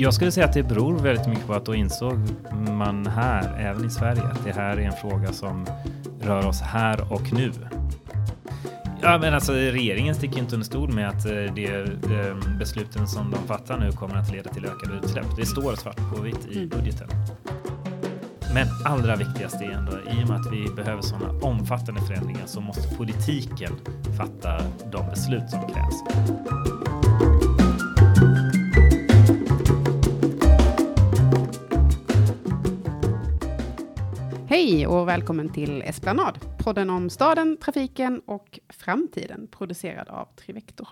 Jag skulle säga att det beror väldigt mycket på att då insåg man här, även i Sverige, att det här är en fråga som rör oss här och nu. Ja, men alltså regeringen sticker inte under stol med att eh, det, de besluten som de fattar nu kommer att leda till ökade utsläpp. Det står svart på vitt i budgeten. Men allra viktigast är ändå, i och med att vi behöver sådana omfattande förändringar så måste politiken fatta de beslut som krävs. Hej och välkommen till Esplanad, podden om staden, trafiken och framtiden, producerad av Trivector.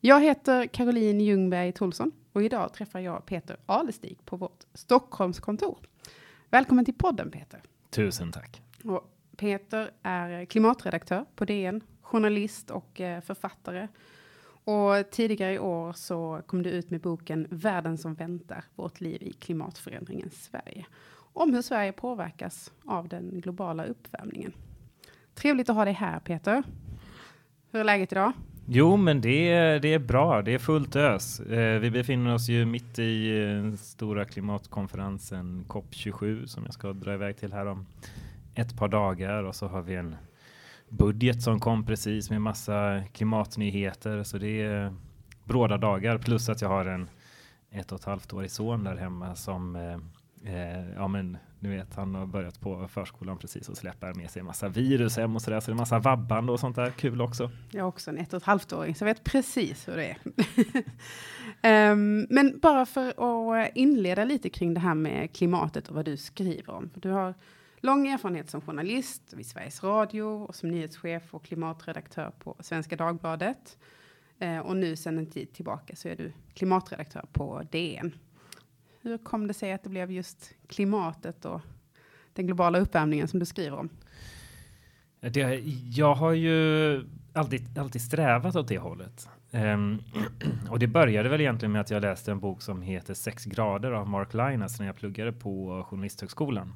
Jag heter Caroline Ljungberg Tolsson och idag träffar jag Peter Alestig på vårt Stockholmskontor. Välkommen till podden Peter. Tusen tack. Och Peter är klimatredaktör på DN, journalist och eh, författare. Och tidigare i år så kom du ut med boken Världen som väntar, vårt liv i klimatförändringens Sverige om hur Sverige påverkas av den globala uppvärmningen. Trevligt att ha dig här Peter. Hur är läget idag? Jo, men det är, det är bra. Det är fullt ös. Eh, vi befinner oss ju mitt i eh, stora klimatkonferensen COP27 som jag ska dra iväg till här om ett par dagar och så har vi en budget som kom precis med massa klimatnyheter så det är bråda dagar plus att jag har en ett och ett halvt årig son där hemma som eh, Eh, ja, men nu vet han har börjat på förskolan precis och släpper med sig en massa virus hem och så där. Så det är en massa vabbande och sånt där kul också. Jag har också en ett och ett halvt åring så jag vet precis hur det är. um, men bara för att inleda lite kring det här med klimatet och vad du skriver om. Du har lång erfarenhet som journalist vid Sveriges Radio och som nyhetschef och klimatredaktör på Svenska Dagbladet. Eh, och nu sedan en tid tillbaka så är du klimatredaktör på DN. Hur kom det sig att det blev just klimatet och den globala uppvärmningen som du skriver om? Det, jag har ju alltid, alltid strävat åt det hållet. Um, och det började väl egentligen med att jag läste en bok som heter Sex grader av Mark Linus när jag pluggade på Journalisthögskolan.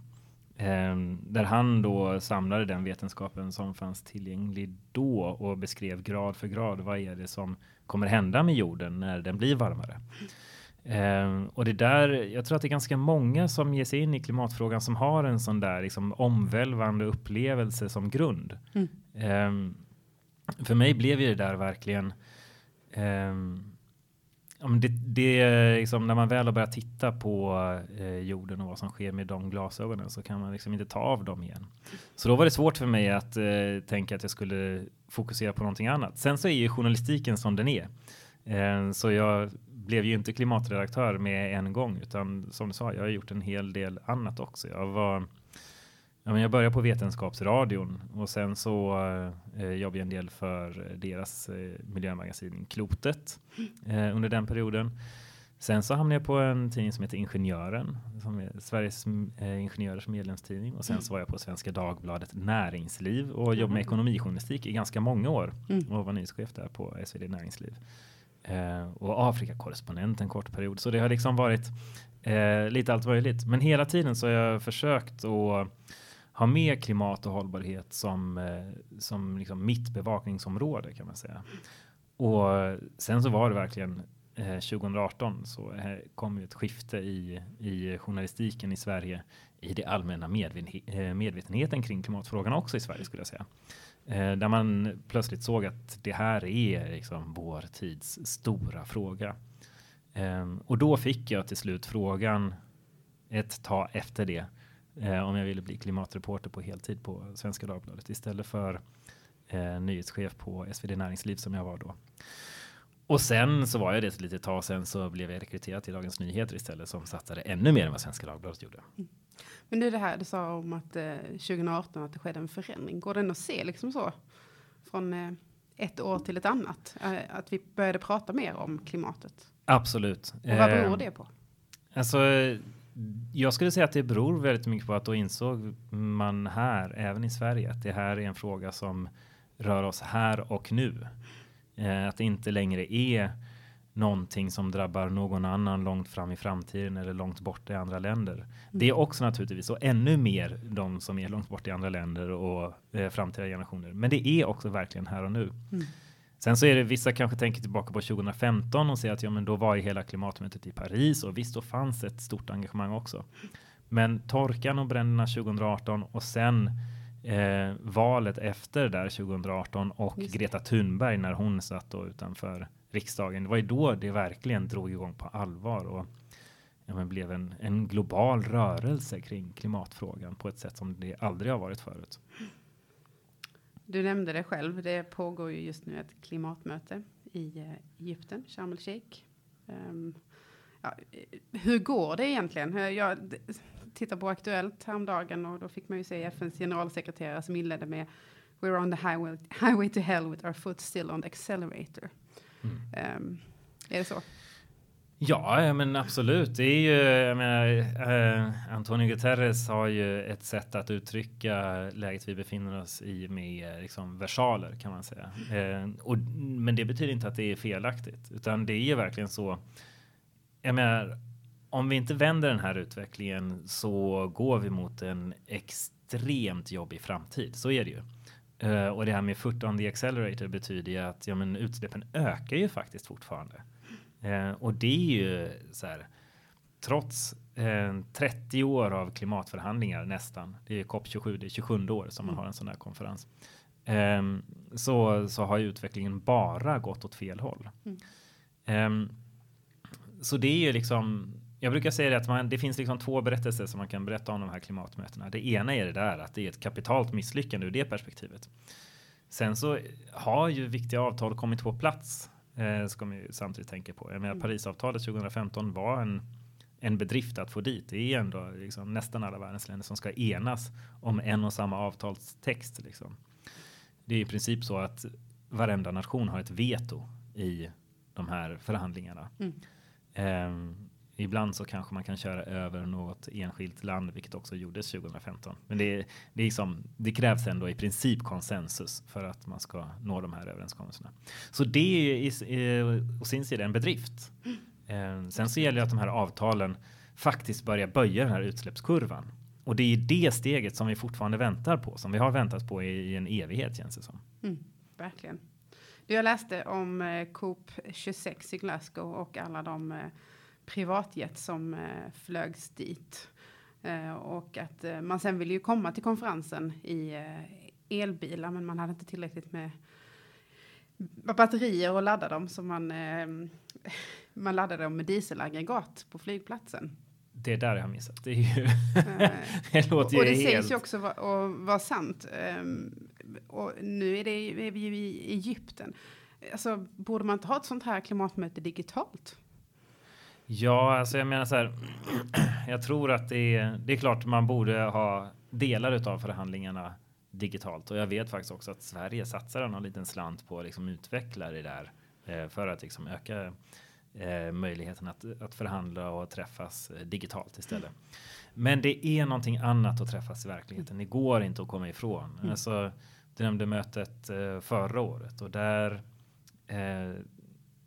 Um, där han då samlade den vetenskapen som fanns tillgänglig då och beskrev grad för grad vad är det som kommer hända med jorden när den blir varmare. Um, och det där, jag tror att det är ganska många som ger sig in i klimatfrågan som har en sån där liksom omvälvande upplevelse som grund. Mm. Um, för mig blev ju det där verkligen um, det, det liksom, när man väl har börjat titta på eh, jorden och vad som sker med de glasögonen så kan man liksom inte ta av dem igen. Så då var det svårt för mig att eh, tänka att jag skulle fokusera på någonting annat. Sen så är ju journalistiken som den är. Eh, så jag blev ju inte klimatredaktör med en gång utan som du sa, jag har gjort en hel del annat också. Jag var Ja, men jag började på Vetenskapsradion och sen så eh, jobbade jag en del för deras eh, miljömagasin Klotet eh, under den perioden. Sen så hamnade jag på en tidning som heter Ingenjören, som är Sveriges eh, Ingenjörers medlemstidning. Och sen mm. så var jag på Svenska Dagbladet Näringsliv och jobbade med mm. ekonomijournalistik i ganska många år mm. och var nyhetschef där på SvD Näringsliv eh, och Afrikakorrespondent en kort period. Så det har liksom varit eh, lite allt möjligt. Men hela tiden så har jag försökt att ha med klimat och hållbarhet som, eh, som liksom mitt bevakningsområde kan man säga. Och sen så var det verkligen eh, 2018 så eh, kom ett skifte i, i journalistiken i Sverige i det allmänna eh, medvetenheten kring klimatfrågan också i Sverige skulle jag säga. Eh, där man plötsligt såg att det här är liksom vår tids stora fråga. Eh, och då fick jag till slut frågan ett tag efter det eh, om jag ville bli klimatreporter på heltid på Svenska Dagbladet istället för eh, nyhetschef på SvD Näringsliv som jag var då. Och sen så var jag det ett litet tag sen så blev jag rekryterad till Dagens Nyheter istället som satsade ännu mer än vad Svenska Dagbladet gjorde. Mm. Men nu det här du sa om att eh, 2018 att det skedde en förändring. Går den att se liksom så från eh, ett år till ett annat? Eh, att vi började prata mer om klimatet? Absolut. Och vad beror eh, det på? Alltså, jag skulle säga att det beror väldigt mycket på att då insåg man här, även i Sverige, att det här är en fråga som rör oss här och nu. Eh, att det inte längre är någonting som drabbar någon annan långt fram i framtiden eller långt bort i andra länder. Mm. Det är också naturligtvis och ännu mer de som är långt bort i andra länder och eh, framtida generationer. Men det är också verkligen här och nu. Mm. Sen så är det vissa kanske tänker tillbaka på 2015 och säger att ja, men då var ju hela klimatmötet i Paris och visst, då fanns ett stort engagemang också. Men torkan och bränderna 2018 och sen eh, valet efter där 2018 och Greta Thunberg när hon satt då utanför riksdagen. Det var ju då det verkligen drog igång på allvar och ja, men blev en, en global rörelse kring klimatfrågan på ett sätt som det aldrig har varit förut. Du nämnde det själv. Det pågår ju just nu ett klimatmöte i eh, Egypten, Sharm el-Sheikh. Um, ehm, ja, hur går det egentligen? Jag tittade på Aktuellt häromdagen och då fick man ju se FNs generalsekreterare som inledde med We're on the highway, highway to hell with our foot still on the accelerator. Um, är det så? Ja, men absolut. Det är ju, jag menar, eh, Antonio Guterres har ju ett sätt att uttrycka läget vi befinner oss i med liksom versaler kan man säga. Eh, och, men det betyder inte att det är felaktigt, utan det är ju verkligen så. Jag menar, om vi inte vänder den här utvecklingen så går vi mot en extremt jobbig framtid. Så är det ju. Uh, och det här med foot on the accelerator betyder ju att ja, men utsläppen ökar ju faktiskt fortfarande. Uh, och det är ju så här. Trots uh, 30 år av klimatförhandlingar nästan. Det är COP 27, det är 27 år som man har en sån här konferens. Um, så, så har ju utvecklingen bara gått åt fel håll. Mm. Um, så det är ju liksom jag brukar säga det att man, det finns liksom två berättelser som man kan berätta om de här klimatmötena. Det ena är det där att det är ett kapitalt misslyckande ur det perspektivet. Sen så har ju viktiga avtal kommit på plats. Eh, ska man ju samtidigt tänka på. Jag menar, mm. Parisavtalet 2015 var en, en bedrift att få dit. Det är ändå liksom nästan alla världens länder som ska enas om en och samma avtalstext. Liksom. Det är i princip så att varenda nation har ett veto i de här förhandlingarna. Mm. Um, Ibland så kanske man kan köra över något enskilt land, vilket också gjordes 2015. Men det, är, det, liksom, det krävs ändå i princip konsensus för att man ska nå de här överenskommelserna. Så det är eh, å sin sida en bedrift. Eh, sen så gäller det att de här avtalen faktiskt börjar böja den här utsläppskurvan. Och det är det steget som vi fortfarande väntar på, som vi har väntat på i, i en evighet känns det som. Mm, verkligen. Jag läste om eh, COP 26 i Glasgow och alla de eh, privatjet som eh, flögs dit. Eh, och att eh, man sen ville ju komma till konferensen i elbilar, men man hade inte tillräckligt med batterier och ladda dem, så man, man laddade dem med dieselaggregat på flygplatsen. Det där jag har missat. Det, är ju det låter ju Och det helt... sägs ju också vara var sant. Um, och nu är, det, är vi ju i Egypten. Alltså, borde man inte ha ett sånt här klimatmöte digitalt? Ja, alltså jag menar så här. Jag tror att det är, det är klart man borde ha delar av förhandlingarna digitalt och jag vet faktiskt också att Sverige satsar någon liten slant på att liksom utveckla det där eh, för att liksom öka eh, möjligheten att, att förhandla och träffas eh, digitalt istället. Men det är någonting annat att träffas i verkligheten. Det går inte att komma ifrån. Mm. Alltså, du nämnde mötet förra året och där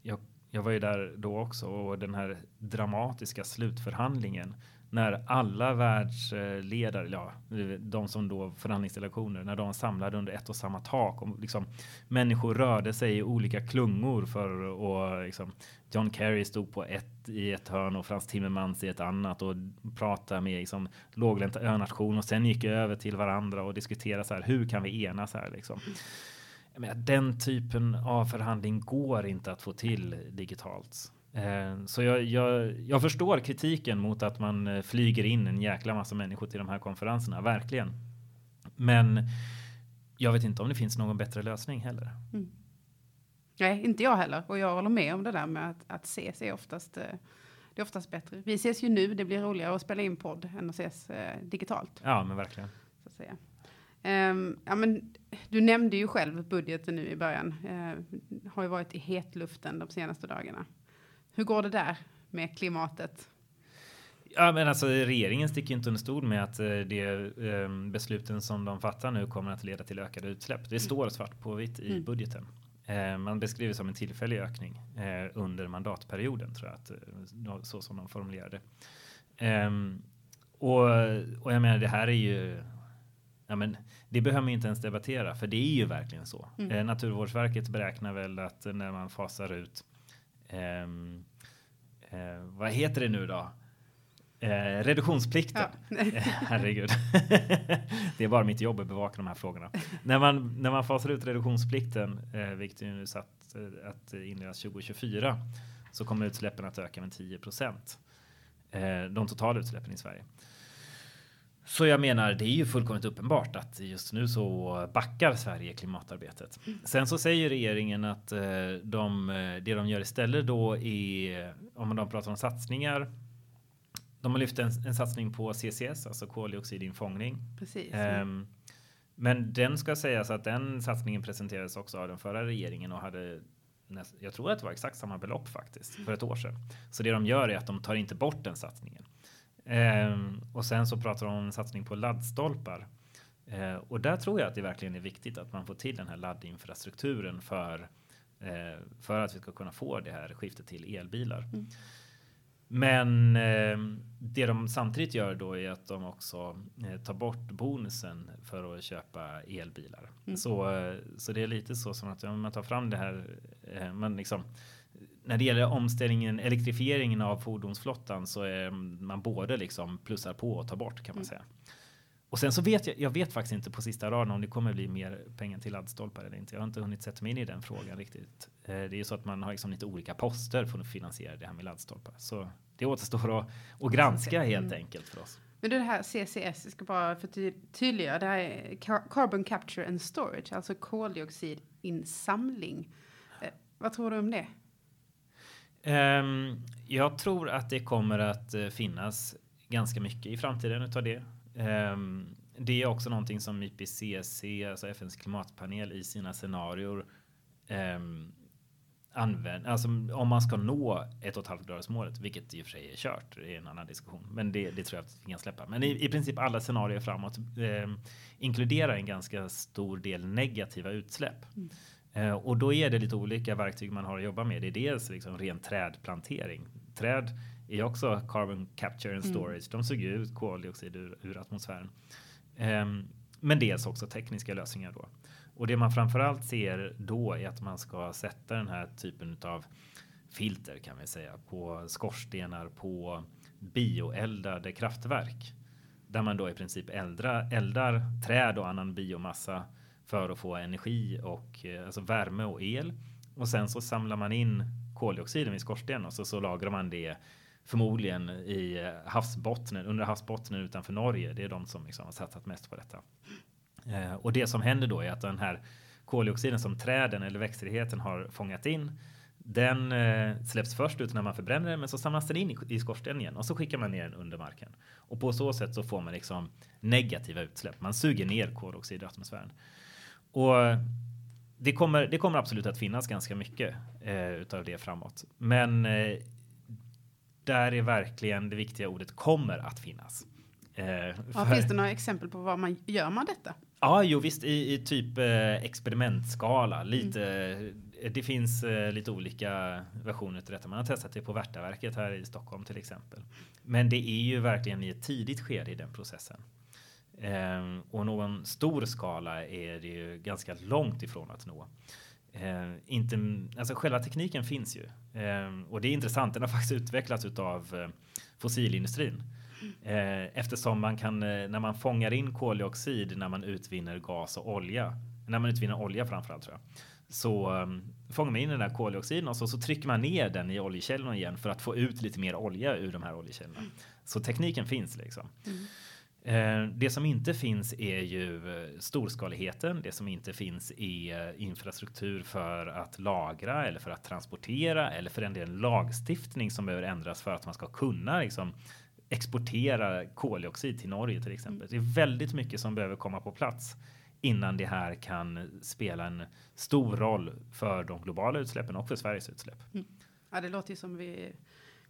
jag jag var ju där då också och den här dramatiska slutförhandlingen när alla världsledare, ja, de som då förhandlingsdelegationer, när de samlade under ett och samma tak och liksom människor rörde sig i olika klungor för och liksom John Kerry stod på ett i ett hörn och Frans Timmermans i ett annat och pratade med liksom låglänta önation och sen gick över till varandra och diskuterade så här hur kan vi enas här liksom? Menar, den typen av förhandling går inte att få till digitalt. Eh, så jag, jag, jag, förstår kritiken mot att man eh, flyger in en jäkla massa människor till de här konferenserna, verkligen. Men jag vet inte om det finns någon bättre lösning heller. Mm. Nej, inte jag heller. Och jag håller med om det där med att, att ses är oftast, eh, det är oftast bättre. Vi ses ju nu, det blir roligare att spela in podd än att ses digitalt. Ja, men verkligen. Så att säga. Um, ja, men, du nämnde ju själv budgeten nu i början. Uh, har ju varit i hetluften de senaste dagarna. Hur går det där med klimatet? Ja, men alltså regeringen sticker inte under stol med att uh, det um, besluten som de fattar nu kommer att leda till ökade utsläpp. Det mm. står svart på vitt i mm. budgeten. Uh, man beskriver som en tillfällig ökning uh, under mandatperioden tror jag att så som de formulerade. Um, och, och jag menar, det här är ju Ja, men det behöver man inte ens debattera, för det är ju verkligen så. Mm. Eh, Naturvårdsverket beräknar väl att när man fasar ut, ehm, eh, vad heter det nu då? Eh, reduktionsplikten. Ja. Eh, Herregud. det är bara mitt jobb att bevaka de här frågorna. när, man, när man fasar ut reduktionsplikten, eh, vilket är nu satt eh, att inledas 2024, så kommer utsläppen att öka med 10 procent. Eh, de totala utsläppen i Sverige. Så jag menar, det är ju fullkomligt uppenbart att just nu så backar Sverige klimatarbetet. Sen så säger regeringen att eh, de, eh, det de gör istället då är, om de pratar om satsningar, de har lyft en, en satsning på CCS, alltså koldioxidinfångning. Precis. Ehm, men den ska sägas att den satsningen presenterades också av den förra regeringen och hade jag tror att det var exakt samma belopp faktiskt för ett år sedan. Så det de gör är att de tar inte bort den satsningen. Ehm, och sen så pratar de om en satsning på laddstolpar. Ehm, och där tror jag att det verkligen är viktigt att man får till den här laddinfrastrukturen för, eh, för att vi ska kunna få det här skiftet till elbilar. Mm. Men eh, det de samtidigt gör då är att de också eh, tar bort bonusen för att köpa elbilar. Mm. Så, eh, så det är lite så som att om man tar fram det här, eh, man liksom när det gäller omställningen, elektrifieringen av fordonsflottan så är man både liksom plussar på och tar bort kan man Mm. säga. Och sen så vet jag, jag vet faktiskt inte på sista raden om det kommer bli mer pengar till laddstolpar eller inte. Jag har inte hunnit sätta mig in i den frågan riktigt. Eh, Det är ju så att man har liksom lite olika poster för att finansiera det här med laddstolpar. Så det återstår att, att granska helt Mm. enkelt för oss. Men det här CCS, jag ska bara för ty- tydliggöra, det här är Car- Carbon Capture and Storage, alltså koldioxidinsamling. Eh, vad tror du om det? Um, jag tror att det kommer att eh, finnas ganska mycket i framtiden utav det. Um, det är också någonting som IPCC, alltså FNs klimatpanel i sina scenarier um, ehm, använder. Alltså om man ska nå ett och ett halvt gradersmålet, vilket i och för sig är kört, det är en annan diskussion, men det, det tror jag att vi kan släppa. Men i, i princip alla scenarier framåt ehm, inkluderar en ganska stor del negativa utsläpp. Mm. Eh, och då är det lite olika verktyg man har att jobba med. Det är dels liksom ren trädplantering. Träd är också carbon capture and Mm. storage. De suger ut koldioxid ur, ur atmosfären. Ehm, men dels också tekniska lösningar då. Och det man framförallt ser då är att man ska sätta den här typen av filter kan vi säga på skorstenar på bioeldade kraftverk där man då i princip eldra, eldar träd och annan biomassa för att få energi och eh, alltså värme och el. Och sen så samlar man in koldioxiden i skorstenen och så, så lagrar man det förmodligen i eh, havsbottnen, under havsbottnen utanför Norge. Det är de som liksom har satsat mest på detta. Eh, och det som händer då är att den här koldioxiden som träden eller växtligheten har fångat in den eh, släpps först ut när man förbränner den, men så samlas den in i, i skorstenen igen och så skickar man ner den under marken. Och på så sätt så får man liksom negativa utsläpp. Man suger ner koldioxid i atmosfären. Och det kommer, det kommer absolut att finnas ganska mycket eh, utav det framåt. Men eh, där är verkligen det viktiga ordet kommer att finnas. Eh, Ja, finns det några exempel på vad man gör man detta? Ja, jo visst i, i typ eh, experimentskala. Lite, eh, Det finns eh, lite olika versioner till detta. Man har testat det på Värtaverket här i Stockholm till exempel. Men det är ju verkligen i ett tidigt skede i den processen. Ehm, och någon stor skala är det ju ganska långt ifrån att nå. Eh, inte, alltså själva tekniken finns ju Ehm, och det är intressant. Den har faktiskt utvecklats utav eh, fossilindustrin. Eh, eftersom man kan, eh, när man fångar in koldioxid när man utvinner gas och olja, när man utvinner olja framförallt tror jag, så um, fångar man in den där koldioxiden och så, så trycker man ner den i oljekällorna igen för att få ut lite mer olja ur de här oljekällorna. Så tekniken finns liksom. Eh, Eh, det som inte finns är ju eh, storskaligheten. Det som inte finns är eh, infrastruktur för att lagra eller för att transportera eller för en del lagstiftning som behöver ändras för att man ska kunna liksom, exportera koldioxid till Norge till exempel. Det är väldigt mycket som behöver komma på plats innan det här kan spela en stor roll för de globala utsläppen och för Sveriges utsläpp. Mm. Ja, det låter ju som vi,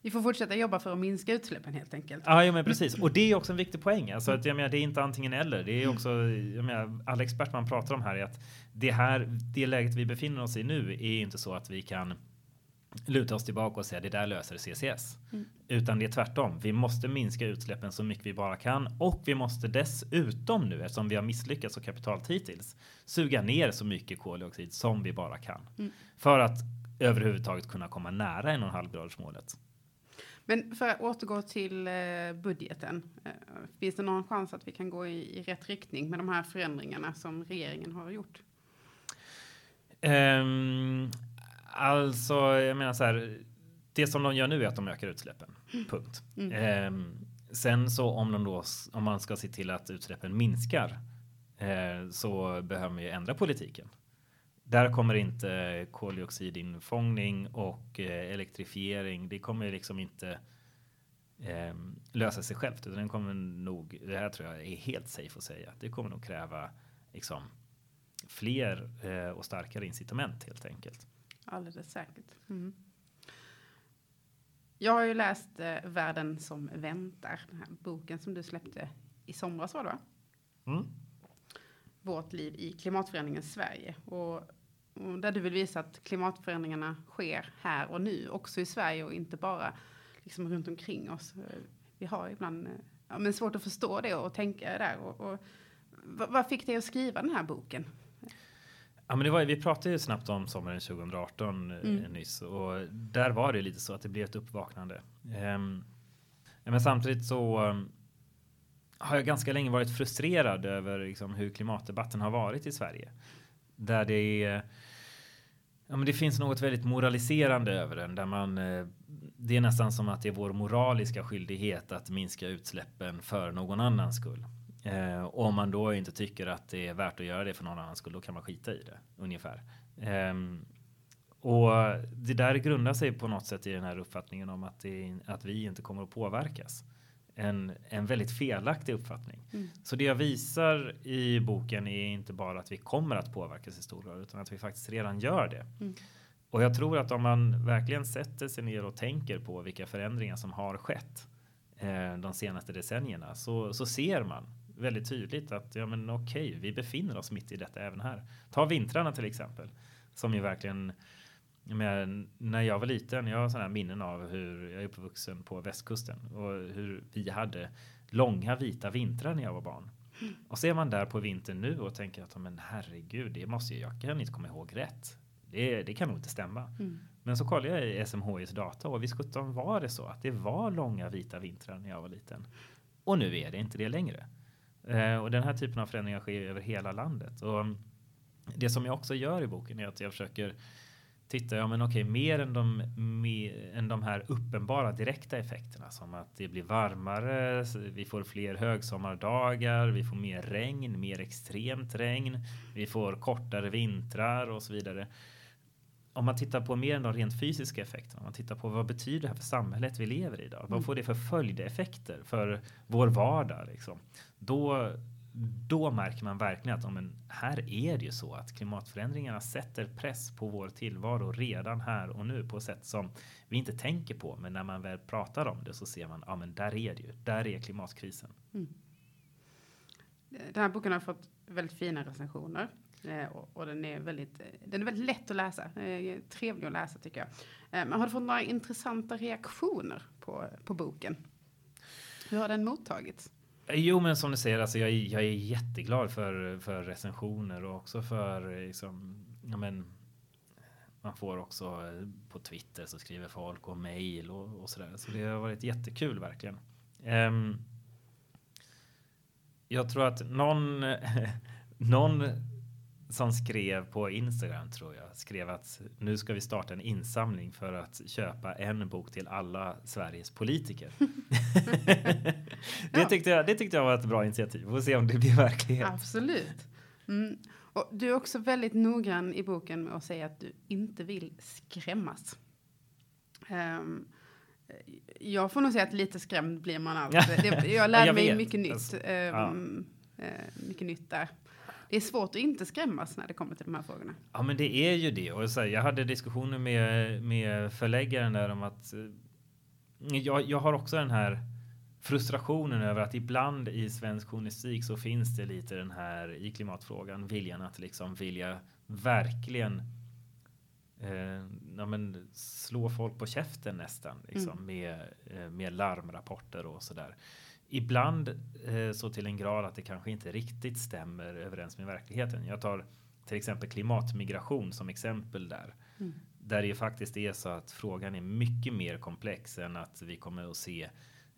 vi får fortsätta jobba för att minska utsläppen helt enkelt. Ja, ja, men precis. Och det är också en viktig poäng. Alltså att, jag menar, det är inte antingen eller. Det är också, jag menar, alla experter man pratar om här är att det här, det läget vi befinner oss i nu är inte så att vi kan luta oss tillbaka och säga det där löser CCS. Mm. Utan det är tvärtom. Vi måste minska utsläppen så mycket vi bara kan och vi måste dessutom nu eftersom vi har misslyckats så kapitalt hittills suga ner så mycket koldioxid som vi bara kan Mm. för att överhuvudtaget kunna komma nära en och en halv graders målet. Men för att återgå till eh, budgeten. Eh, finns det någon chans att vi kan gå i, i rätt riktning med de här förändringarna som regeringen har gjort? Ehm, alltså, jag menar så här. Det som de gör nu är att de ökar utsläppen. Punkt. Mm. Ehm, sen så om de då, om man ska se till att utsläppen minskar eh, så behöver man ju ändra politiken. Där kommer inte koldioxidinfångning och eh, elektrifiering. Det kommer liksom inte eh, lösa sig självt, utan den kommer nog. Det här tror jag är helt safe att säga. Det kommer nog kräva liksom fler eh, och starkare incitament helt enkelt. Alldeles säkert. Mm. Jag har ju läst eh, Världen som väntar, den här boken som du släppte i somras var det va? Mm. Vårt liv i klimatförändringens Sverige. Och, och där du vill visa att klimatförändringarna sker här och nu, också i Sverige och inte bara liksom runt omkring oss. Eh, Vi har ibland eh, ja, men svårt att förstå det och tänka där. Och, och, vad, fick dig att skriva den här boken? Ja, men det var, vi pratade ju snabbt om sommaren 2018 eh, Mm. nyss och där var det lite så att det blev ett uppvaknande. Ehm, ja, men samtidigt så um, har jag ganska länge varit frustrerad över liksom, hur klimatdebatten har varit i Sverige. Där det är Ja, men det finns något väldigt moraliserande över den där man. Eh, det är nästan som att det är vår moraliska skyldighet att minska utsläppen för någon annans skull. Eh, om man då inte tycker att det är värt att göra det för någon annans skull, då kan man skita i det ungefär. Eh, och det där grundar sig på något sätt i den här uppfattningen om att, det, att vi inte kommer att påverkas. En, en väldigt felaktig uppfattning. Mm. Så det jag visar i boken är inte bara att vi kommer att påverkas i stor grad, utan att vi faktiskt redan gör det. Mm. Och jag tror att om man verkligen sätter sig ner och tänker på vilka förändringar som har skett eh, de senaste decennierna så, så ser man väldigt tydligt att ja, men okej, vi befinner oss mitt i detta även här. Ta vintrarna till exempel, som ju verkligen men när jag var liten, jag har sådana här minnen av hur jag är uppvuxen på västkusten och hur vi hade långa vita vintrar när jag var barn. Och ser man där på vintern nu och tänker att men herregud, det måste ju, jag kan inte komma ihåg rätt. Det, det kan nog inte stämma. Mm. Men så kollade jag i SMHIs data och visst sjutton var det så att det var långa vita vintrar när jag var liten. Och nu är det inte det längre. Eh, och den här typen av förändringar sker över hela landet. Och det som jag också gör i boken är att jag försöker titta, ja men okej, mer än de, mer än de här uppenbara direkta effekterna som att det blir varmare, vi får fler högsommardagar, vi får mer regn, mer extremt regn, vi får kortare vintrar och så vidare. Om man tittar på mer än de rent fysiska effekterna, om man tittar på vad betyder det här för samhället vi lever i idag? Mm. Vad får det för följdeffekter för vår vardag? Liksom? Då, då märker man verkligen att men här är det ju så att klimatförändringarna sätter press på vår tillvaro redan här och nu på sätt som vi inte tänker på. Men när man väl pratar om det så ser man, ja men där är det ju, där är klimatkrisen. Mm. Den här boken har fått väldigt fina recensioner. Eh, och, och den, är väldigt, eh, den är väldigt lätt att läsa. Eh, trevlig att läsa tycker jag. Men har du fått några intressanta reaktioner på, på boken? Hur har den mottagits? Jo, men som du säger, alltså jag, är- jag är jätteglad för, för recensioner och också för liksom, ja, men, man får också eh, på Twitter så skriver folk och mejl och, och sådär. Så det har varit jättekul verkligen. Um, jag tror att någon, någon som skrev på Instagram tror jag skrev att nu ska vi starta en insamling för att köpa en bok till alla Sveriges politiker. det, Ja. tyckte jag, det tyckte jag var ett bra initiativ. Vi får se om det blir verklighet. Absolut. Mm. Och du är också väldigt noggrann i boken med att säga att du inte vill skrämmas. Ehm, jag får nog säga att lite skrämd blir man alltid. Jag lärde Jag mig mycket nytt. Alltså, ehm, eh, mycket nytt där. Det är svårt att inte skrämmas när det kommer till de här frågorna. Ja, men det är ju det. Och så här, jag hade diskussioner med, med förläggaren där om att eh, jag, jag har också den här frustrationen över att ibland i svensk journalistik så finns det lite den här i klimatfrågan viljan att liksom vilja verkligen eh, ja, men, slå folk på käften nästan liksom, Mm. med, eh, med larmrapporter och sådär. Ibland eh, så till en grad att det kanske inte riktigt stämmer överens med verkligheten. Jag tar till exempel klimatmigration som exempel där. Mm. Där det ju faktiskt är så att frågan är mycket mer komplex än att vi kommer att se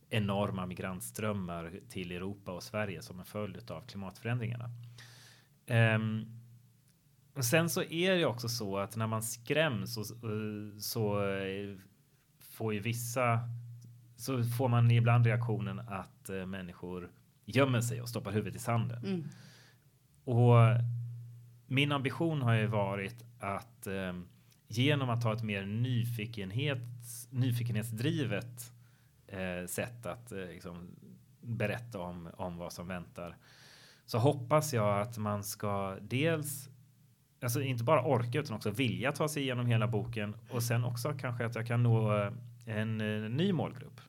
enorma migrantströmmar till Europa och Sverige som en följd av klimatförändringarna. Ehm, och sen så är det också så att när man skräms så, så eh, får ju vissa så får man ibland reaktionen att eh, människor gömmer sig och stoppar huvudet i sanden. Mm. Och min ambition har ju varit att eh, genom att ha ett mer nyfikenhets, nyfikenhetsdrivet eh, sätt att eh, liksom berätta om, om vad som väntar så hoppas jag att man ska dels alltså inte bara orka utan också vilja ta sig igenom hela boken och sen också kanske att jag kan nå eh, en, eh, ny målgrupp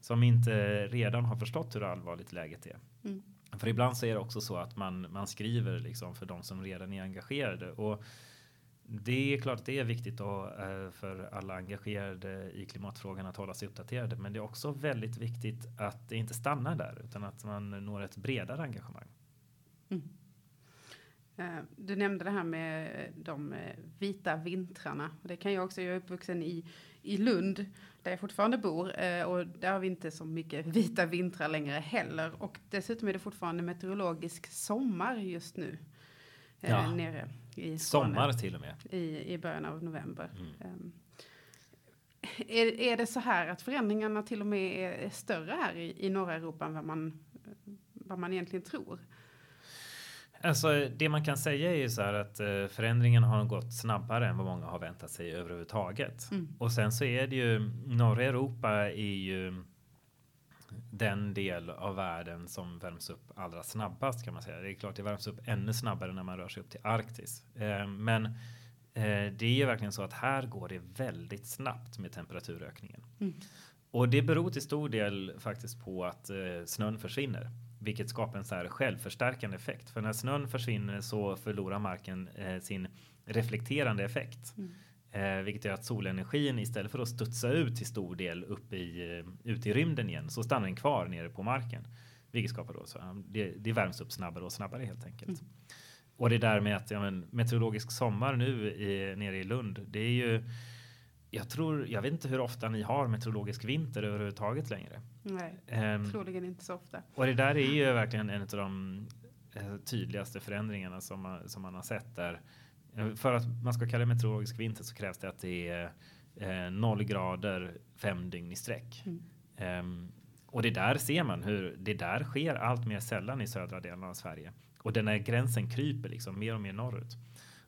som inte redan har förstått hur allvarligt läget är. Mm. För ibland så är det också så att man, man skriver liksom för de som redan är engagerade. Och det är klart att det är viktigt då, eh, för alla engagerade i klimatfrågan att hålla sig uppdaterade. Men det är också väldigt viktigt att det inte stannar där utan att man når ett bredare engagemang. Eh, Du nämnde det här med de vita vintrarna. Det kan jag också, jag är uppvuxen i, i Lund där jag fortfarande bor eh, och där har vi inte så mycket vita vintrar längre heller. Och dessutom är det fortfarande meteorologisk sommar just nu. eh, Ja. Nere i Skåne, Sommar till och med. i, i början av november. Mm. Ehm, är, är det så här att förändringarna till och med är, är större här i, i norra Europa än vad man, vad man egentligen tror? Alltså, det man kan säga är ju så här att eh, förändringen har gått snabbare än vad många har väntat sig överhuvudtaget. Mm. Och sen så är det ju norra Europa är ju den del av världen som värms upp allra snabbast kan man säga. Det är klart det värms upp ännu snabbare när man rör sig upp till Arktis. Eh, men eh, det är ju verkligen så att här går det väldigt snabbt med temperaturökningen. Mm. Och det beror till stor del faktiskt på att eh, snön försvinner. Vilket skapar en så här självförstärkande effekt. För när snön försvinner så förlorar marken eh, sin reflekterande effekt. Mm. Eh, vilket gör att solenergin istället för att studsa ut till stor del upp i, eh, ut i rymden igen så stannar den kvar nere på marken. Vilket skapar då så det, det värms upp snabbare och snabbare helt enkelt. Mm. Och det där med att ja, men, meteorologisk sommar nu i, nere i Lund. Det är ju jag tror, jag vet inte hur ofta ni har meteorologisk vinter överhuvudtaget längre. Nej, Ehm, troligen inte så ofta. och det där är ju verkligen en av de eh, tydligaste förändringarna som man, som man har sett där. Eh, För att man ska kalla det meteorologisk vinter så krävs det att det är eh, noll grader fem dygn i sträck. Mm. Ehm, och det där ser man hur det där sker allt mer sällan i södra delen av Sverige. Och den här gränsen kryper liksom mer och mer norrut.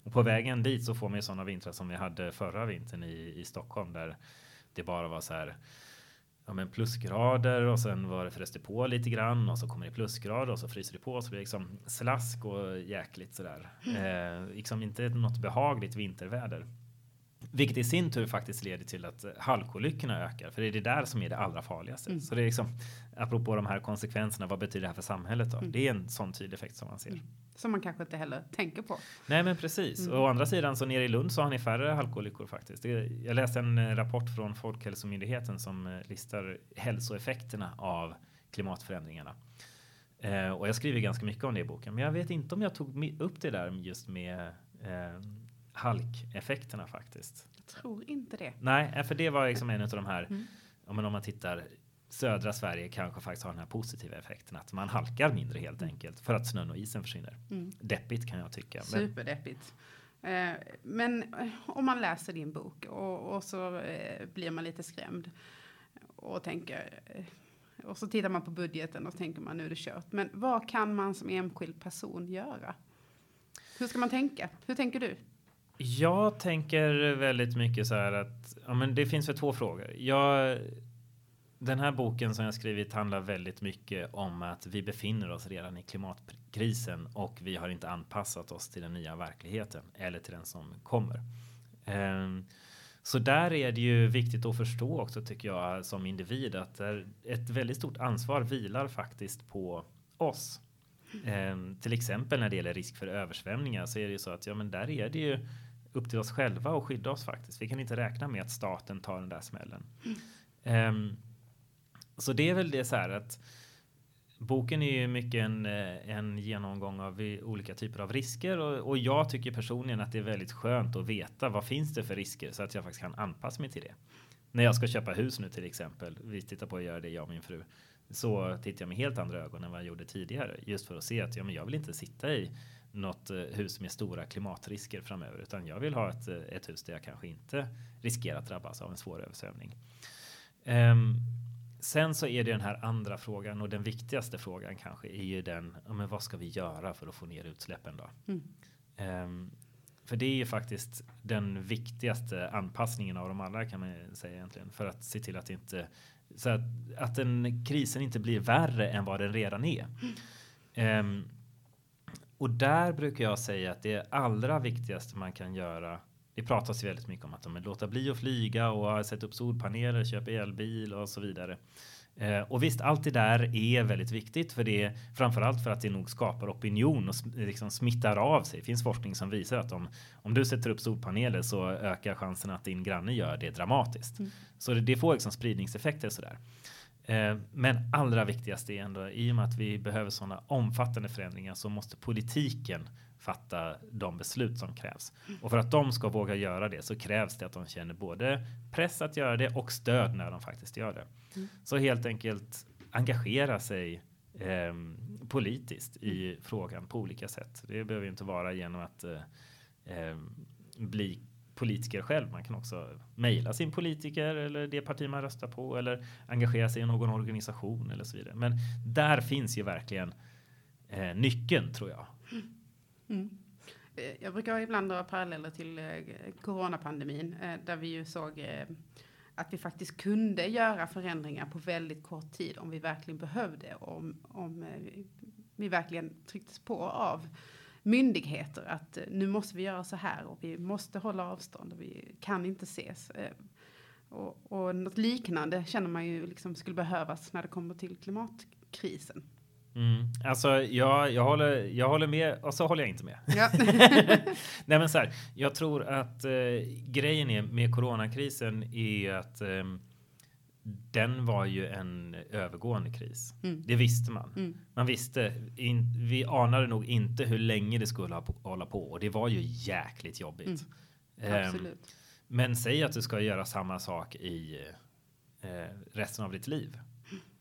Och på vägen dit så får man ju sådana vintrar som vi hade förra vintern i, i Stockholm där det bara var så här ja, men plusgrader och sen var det frös det på lite grann och så kommer det plusgrader och så fryser det på så blir det liksom slask och jäkligt sådär. Eh, liksom inte något behagligt vinterväder. Vilket i sin tur faktiskt leder till att halkolyckorna ökar, för det är det där som är det allra farligaste. Mm. Så det är liksom, apropå de här konsekvenserna, vad betyder det här för samhället då? Mm. Det är en sån tydlig effekt som man ser. Mm. Som man kanske inte heller tänker på. Nej men precis. Mm. Och å andra sidan så nere i Lund så har ni färre halkolyckor faktiskt. Det, jag läste en eh, rapport från Folkhälsomyndigheten som eh, listar hälsoeffekterna av klimatförändringarna. Eh, och jag skriver ganska mycket om det i boken. Men jag vet inte om jag tog upp det där just med eh, halkeffekterna faktiskt. Jag tror inte det. Nej, eh, för det var liksom en av de här, Mm. om man, tittar södra Sverige kanske faktiskt har den här positiva effekten att man halkar mindre helt enkelt för att snön och isen försvinner. Mm. Deppigt kan jag tycka. Superdeppigt. Eh, men eh, om man läser din bok och, och så eh, blir man lite skrämd och tänker eh, och så tittar man på budgeten och tänker man nu är det kört. Men vad kan man som enskild person göra? Hur ska man tänka? Hur tänker du? Jag tänker väldigt mycket så här att ja, men det finns väl två frågor. Jag, den här boken som jag skrivit handlar väldigt mycket om att vi befinner oss redan i klimatkrisen och vi har inte anpassat oss till den nya verkligheten eller till den som kommer. Ehm, så där är det ju viktigt att förstå också tycker jag som individ att ett väldigt stort ansvar vilar faktiskt på oss. Ehm, till exempel när det gäller risk för översvämningar så är det ju så att ja, men där är det ju upp till oss själva och skydda oss faktiskt. Vi kan inte räkna med att staten tar den där smällen. Um, så det är väl det så här att boken är ju mycket en, eh, en genomgång av olika typer av risker och, och, jag tycker personligen att det är väldigt skönt att veta vad finns det för risker så att jag faktiskt kan anpassa mig till det. När jag ska köpa hus nu till exempel, vi tittar på att göra det jag och min fru, så tittar jag med helt andra ögon än vad jag gjorde tidigare just för att se att ja, men jag vill inte sitta i något eh, hus med stora klimatrisker framöver, utan jag vill ha ett, eh, ett hus där jag kanske inte riskerar att drabbas av en svår översvämning. Um, sen så är det den här andra frågan och den viktigaste frågan kanske är ju den. Ja, men vad ska vi göra för att få ner utsläppen då? Mm. Um, för det är ju faktiskt den viktigaste anpassningen av de alla kan man säga egentligen för att se till att inte så att, att den krisen inte blir värre än vad den redan är. Um, och där brukar jag säga att det allra viktigaste man kan göra. Det pratas väldigt mycket om att de låta bli att flyga och sätta upp solpaneler, köpa elbil och så vidare. Eh, och visst, allt det där är väldigt viktigt för det framförallt för att det nog skapar opinion och liksom smittar av sig. Det finns forskning som visar att om, om du sätter upp solpaneler så ökar chansen att din granne gör det dramatiskt. Mm. Så det, det, får liksom spridningseffekter sådär. Eh, men allra viktigast är ändå i och med att vi behöver sådana omfattande förändringar så måste politiken fatta de beslut som krävs. Och för att de ska våga göra det så krävs det att de känner både press att göra det och stöd när de faktiskt gör det. Mm. Så helt enkelt engagera sig eh, politiskt i frågan på olika sätt. Det behöver inte vara genom att eh, ehm, bli politiker själv. Man kan också mejla sin politiker eller det parti man röstar på eller engagera sig i någon organisation eller så vidare. Men där finns ju verkligen eh, nyckeln tror jag. Mm. Mm. Eh, jag brukar ibland dra paralleller till eh, coronapandemin eh, där vi ju såg att vi faktiskt kunde göra förändringar på väldigt kort tid om vi verkligen behövde. Om, om vi verkligen trycktes på av myndigheter att nu måste vi göra så här och vi måste hålla avstånd och vi kan inte ses. Och, och något liknande känner man ju liksom skulle behövas när det kommer till klimatkrisen. Mm. Alltså jag, jag, håller, jag håller med och så håller jag inte med. Ja. Nej men så här, jag tror att eh, grejen är med coronakrisen är att eh, den var ju en övergående kris. Mm. Det visste man. Mm. Man visste, in, vi anade nog inte hur länge det skulle hålla på och det var ju jäkligt jobbigt. Mm. Um, men säg att du ska göra samma sak i uh, resten av ditt liv.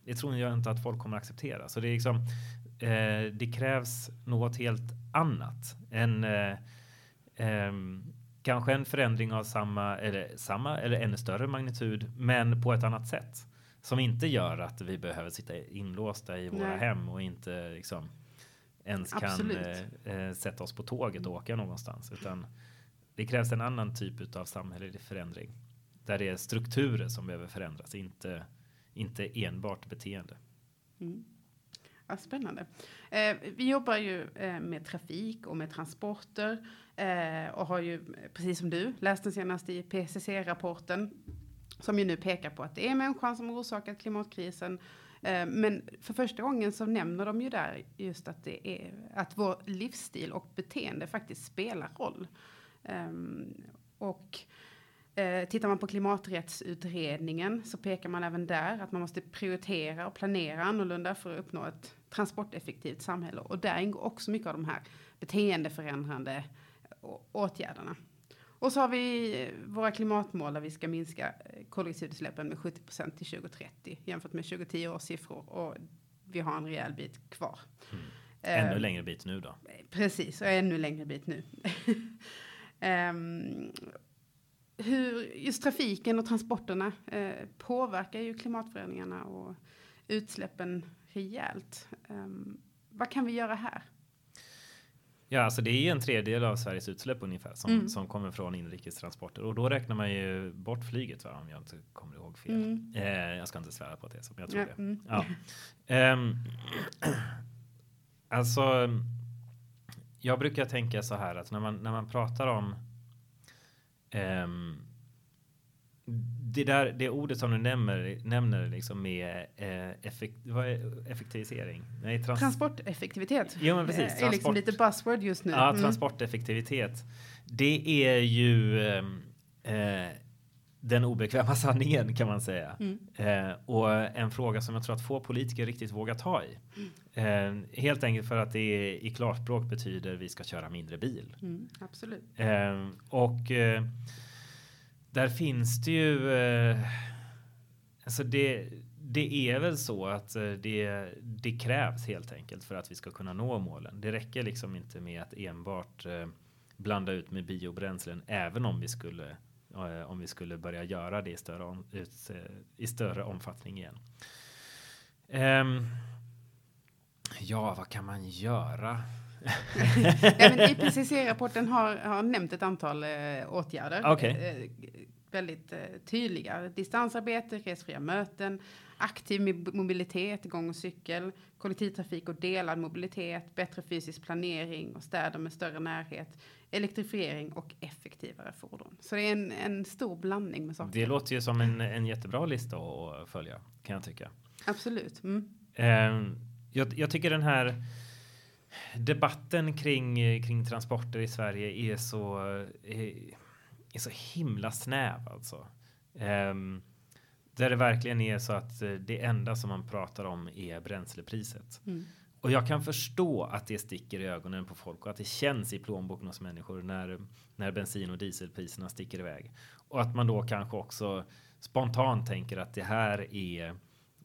Det tror jag inte att folk kommer acceptera. Så det är liksom, uh, det krävs något helt annat än uh, um, Kanske en förändring av samma eller samma eller ännu större magnitud, men på ett annat sätt som inte gör att vi behöver sitta inlåsta i våra Nej. hem och inte liksom ens kan eh, eh, sätta oss på tåget och åka någonstans, utan det krävs en annan typ av samhällelig förändring där det är strukturer som behöver förändras, inte inte enbart beteende. Mm. Ja, spännande. Eh, vi jobbar ju eh, med trafik och med transporter eh, och har ju, precis som du, läst den senaste PCC rapporten som ju nu pekar på att det är människan som orsakat klimatkrisen. Eh, men för första gången så nämner de ju där just att det är att vår livsstil och beteende faktiskt spelar roll. Ehm, och Eh, tittar man på klimaträttsutredningen så pekar man även där att man måste prioritera och planera annorlunda för att uppnå ett transporteffektivt samhälle. Och där ingår också mycket av de här beteendeförändrande åtgärderna. Och så har vi våra klimatmål där vi ska minska eh, koldioxidutsläppen med 70 procent till 2030 jämfört med 2010 års siffror. Och vi har en rejäl bit kvar. Mm. Ännu uh, längre bit nu då? Precis, och ännu längre bit nu. um, hur just trafiken och transporterna eh, påverkar ju klimatförändringarna och utsläppen rejält. Um, vad kan vi göra här? Ja, alltså det är en tredjedel av Sveriges utsläpp ungefär som, mm. som kommer från inrikestransporter och då räknar man ju bort flyget va, om jag inte kommer ihåg fel. Mm. Eh, jag ska inte svära på det, så jag tror ja, det. Mm. Ja. Um, alltså, jag brukar tänka så här att när man när man pratar om Um, det där det ordet som du nämner nämner liksom med eh, effekt, vad är effektivisering. Nej, trans transporteffektivitet. Jo, men precis. Transport. är liksom lite buzzword just nu. Ja, mm. transporteffektivitet. Det är ju eh, den obekväma sanningen kan man säga. Mm. Eh, och en fråga som jag tror att få politiker riktigt vågar ta i. Mm. Eh, helt enkelt för att det i klarspråk betyder vi ska köra mindre bil. Mm, absolut. Eh, och eh, där finns det ju eh, alltså det det är väl så att eh, det, det krävs helt enkelt för att vi ska kunna nå målen. Det räcker liksom inte med att enbart blanda ut med biobränslen även om vi skulle om vi skulle börja göra det i större, ut, i större omfattning igen. Um, ja, vad kan man göra? ja, IPCC-rapporten har, har nämnt ett antal eh, åtgärder. Okay. Eh, väldigt eh, tydliga. Distansarbete, resfria möten, aktiv mobilitet, gång och cykel, kollektivtrafik och delad mobilitet, bättre fysisk planering och städer med större närhet, elektrifiering och effektivare fordon. Så det är en, en stor blandning med saker. Det låter ju som en, en jättebra lista att följa kan jag tycka. Absolut. Mm. Eh, jag, jag tycker den här debatten kring, kring transporter i Sverige är så, är, är så himla snäv alltså. Um, där det verkligen är så att eh, det enda som man pratar om är bränslepriset. Mm. Och jag kan förstå att det sticker i ögonen på folk och att det känns i plånboken hos människor när, när bensin och dieselpriserna sticker iväg. Och att man då kanske också spontant tänker att det här är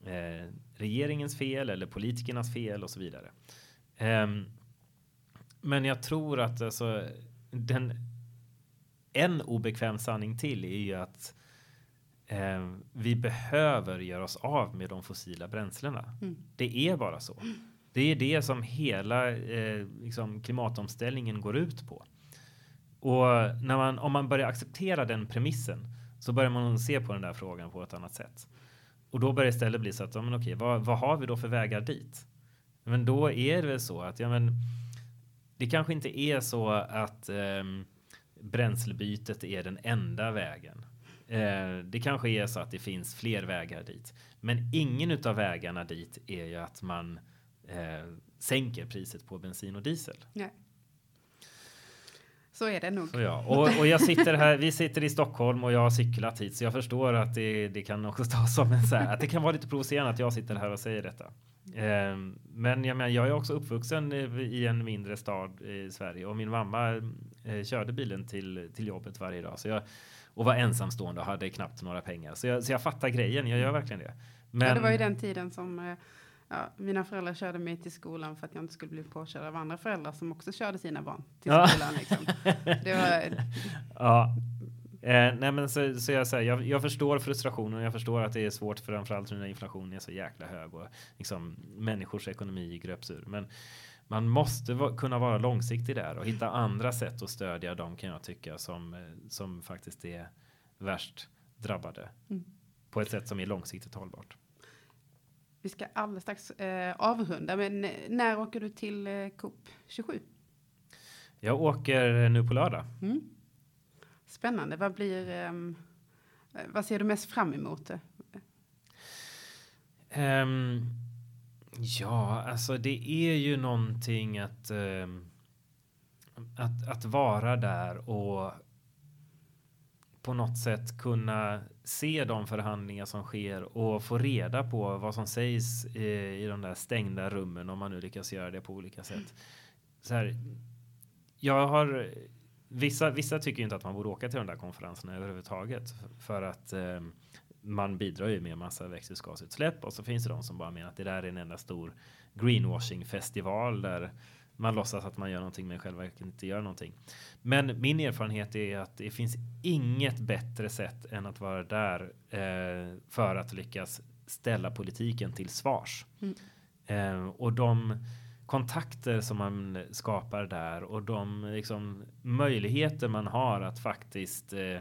eh, regeringens fel eller politikernas fel och så vidare. Um, men jag tror att alltså, den, en obekväm sanning till är ju att eh, vi behöver göra oss av med de fossila bränslena. Mm. Det är bara så. Det är det som hela eh, liksom klimatomställningen går ut på. Och när man, om man börjar acceptera den premissen så börjar man se på den där frågan på ett annat sätt. Och då börjar det istället bli så att, ja, men okej, vad, vad har vi då för vägar dit? Men då är det väl så att, ja men det kanske inte är så att eh, bränslebytet är den enda vägen. Eh, det kanske är så att det finns fler vägar dit. Men ingen av vägarna dit är ju att man eh, sänker priset på bensin och diesel. Nej. Så är det nog. Så ja. och, och jag sitter här, vi sitter i Stockholm och jag har cyklat hit så jag förstår att det, det kan också tas som en så här, att det kan vara lite provocerande att jag sitter här och säger detta. Eh, men jag, menar, jag är också uppvuxen i en mindre stad i Sverige och min mamma eh, körde bilen till, till jobbet varje dag. Så jag, och var ensamstående och hade knappt några pengar. Så jag, så jag fattar grejen, jag gör verkligen det. Men, ja, det var ju den tiden som eh, ja, mina föräldrar körde mig till skolan för att jag inte skulle bli påkörd av andra föräldrar som också körde sina barn till skolan. Liksom. Det var, ja. Eh, nej men så, så jag, säger, jag, jag förstår frustrationen. Jag förstår att det är svårt framförallt när inflationen är så jäkla hög och liksom människors ekonomi gröps ur. Men man måste va kunna vara långsiktig där och hitta andra sätt att stödja dem kan jag tycka som, eh, som faktiskt är värst drabbade mm. på ett sätt som är långsiktigt hållbart. Vi ska alldeles strax eh, avrunda, men eh, när åker du till eh, COP 27? Jag åker nu på lördag. Mm. Spännande. Vad blir um, vad ser du mest fram emot? Um, ja, alltså det är ju någonting att, um, att, att vara där och på något sätt kunna se de förhandlingar som sker och få reda på vad som sägs i, i de där stängda rummen om man nu lyckas göra det på olika sätt. Så här, jag har Vissa, vissa tycker inte att man borde åka till de där konferenserna överhuvudtaget för att eh, man bidrar ju med massa växthusgasutsläpp och så finns det de som bara menar att det där är en enda stor greenwashing festival där man låtsas att man gör någonting men själva inte gör någonting. Men min erfarenhet är att det finns inget bättre sätt än att vara där eh, för att lyckas ställa politiken till svars. Mm. Eh, och de kontakter som man skapar där och de liksom, möjligheter man har att faktiskt eh,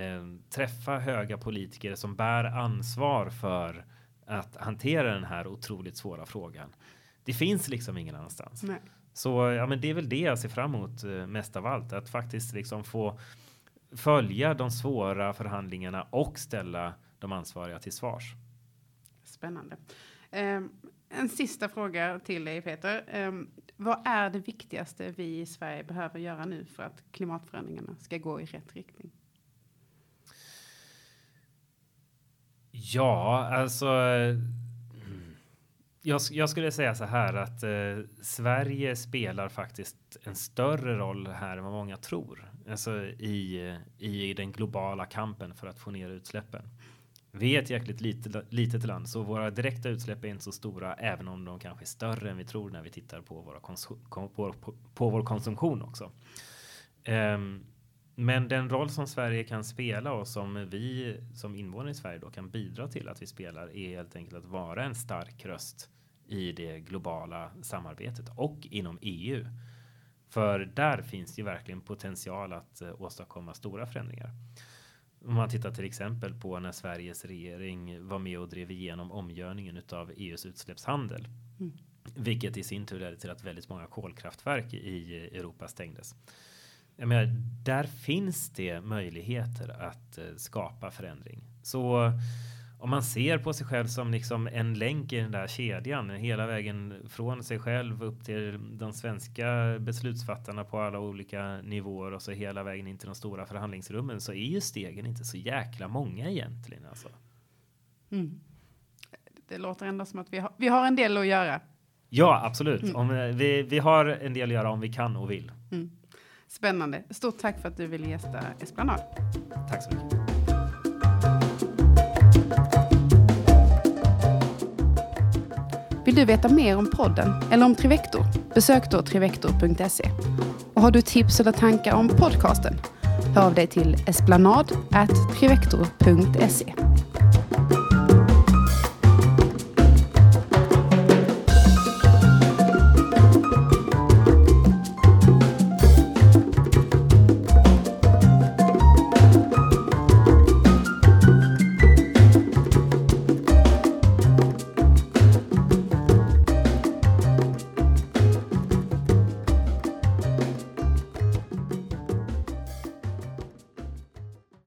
eh, träffa höga politiker som bär ansvar för att hantera den här otroligt svåra frågan. Det finns liksom ingen annanstans. Nej. Så ja, men det är väl det jag ser fram emot eh, mest av allt, att faktiskt liksom få följa de svåra förhandlingarna och ställa de ansvariga till svars. Spännande. Um, en sista fråga till dig Peter. Um, vad är det viktigaste vi i Sverige behöver göra nu för att klimatförändringarna ska gå i rätt riktning? Ja, alltså. Jag, jag skulle säga så här att eh, Sverige spelar faktiskt en större roll här än vad många tror. Alltså i, i den globala kampen för att få ner utsläppen. Vi är ett jäkligt litet, litet land så våra direkta utsläpp är inte så stora även om de kanske är större än vi tror när vi tittar på, våra på, på, på vår konsumtion också. Um, men den roll som Sverige kan spela och som vi som invånare i Sverige då kan bidra till att vi spelar är helt enkelt att vara en stark röst i det globala samarbetet och inom EU. För där finns ju verkligen potential att uh, åstadkomma stora förändringar. Om man tittar till exempel på när Sveriges regering var med och drev igenom omgörningen av EUs utsläppshandel. Mm. Vilket i sin tur ledde till att väldigt många kolkraftverk i Europa stängdes. Jag menar, där finns det möjligheter att uh, skapa förändring. Så om man ser på sig själv som liksom en länk i den där kedjan hela vägen från sig själv upp till de svenska beslutsfattarna på alla olika nivåer och så hela vägen in till de stora förhandlingsrummen så är ju stegen inte så jäkla många egentligen alltså. Mm. Det låter ändå som att vi har, vi har en del att göra. Ja, absolut. Mm. Om, eh, vi, vi har en del att göra om vi kan och vill. Mm. Spännande. Stort tack för att du ville gästa Esplanad. Tack så mycket. Vill du veta mer om podden eller om Trivector? Besök då trivector.se. Och har du tips eller tankar om podcasten? Hör av dig till esplanad.trivector.se.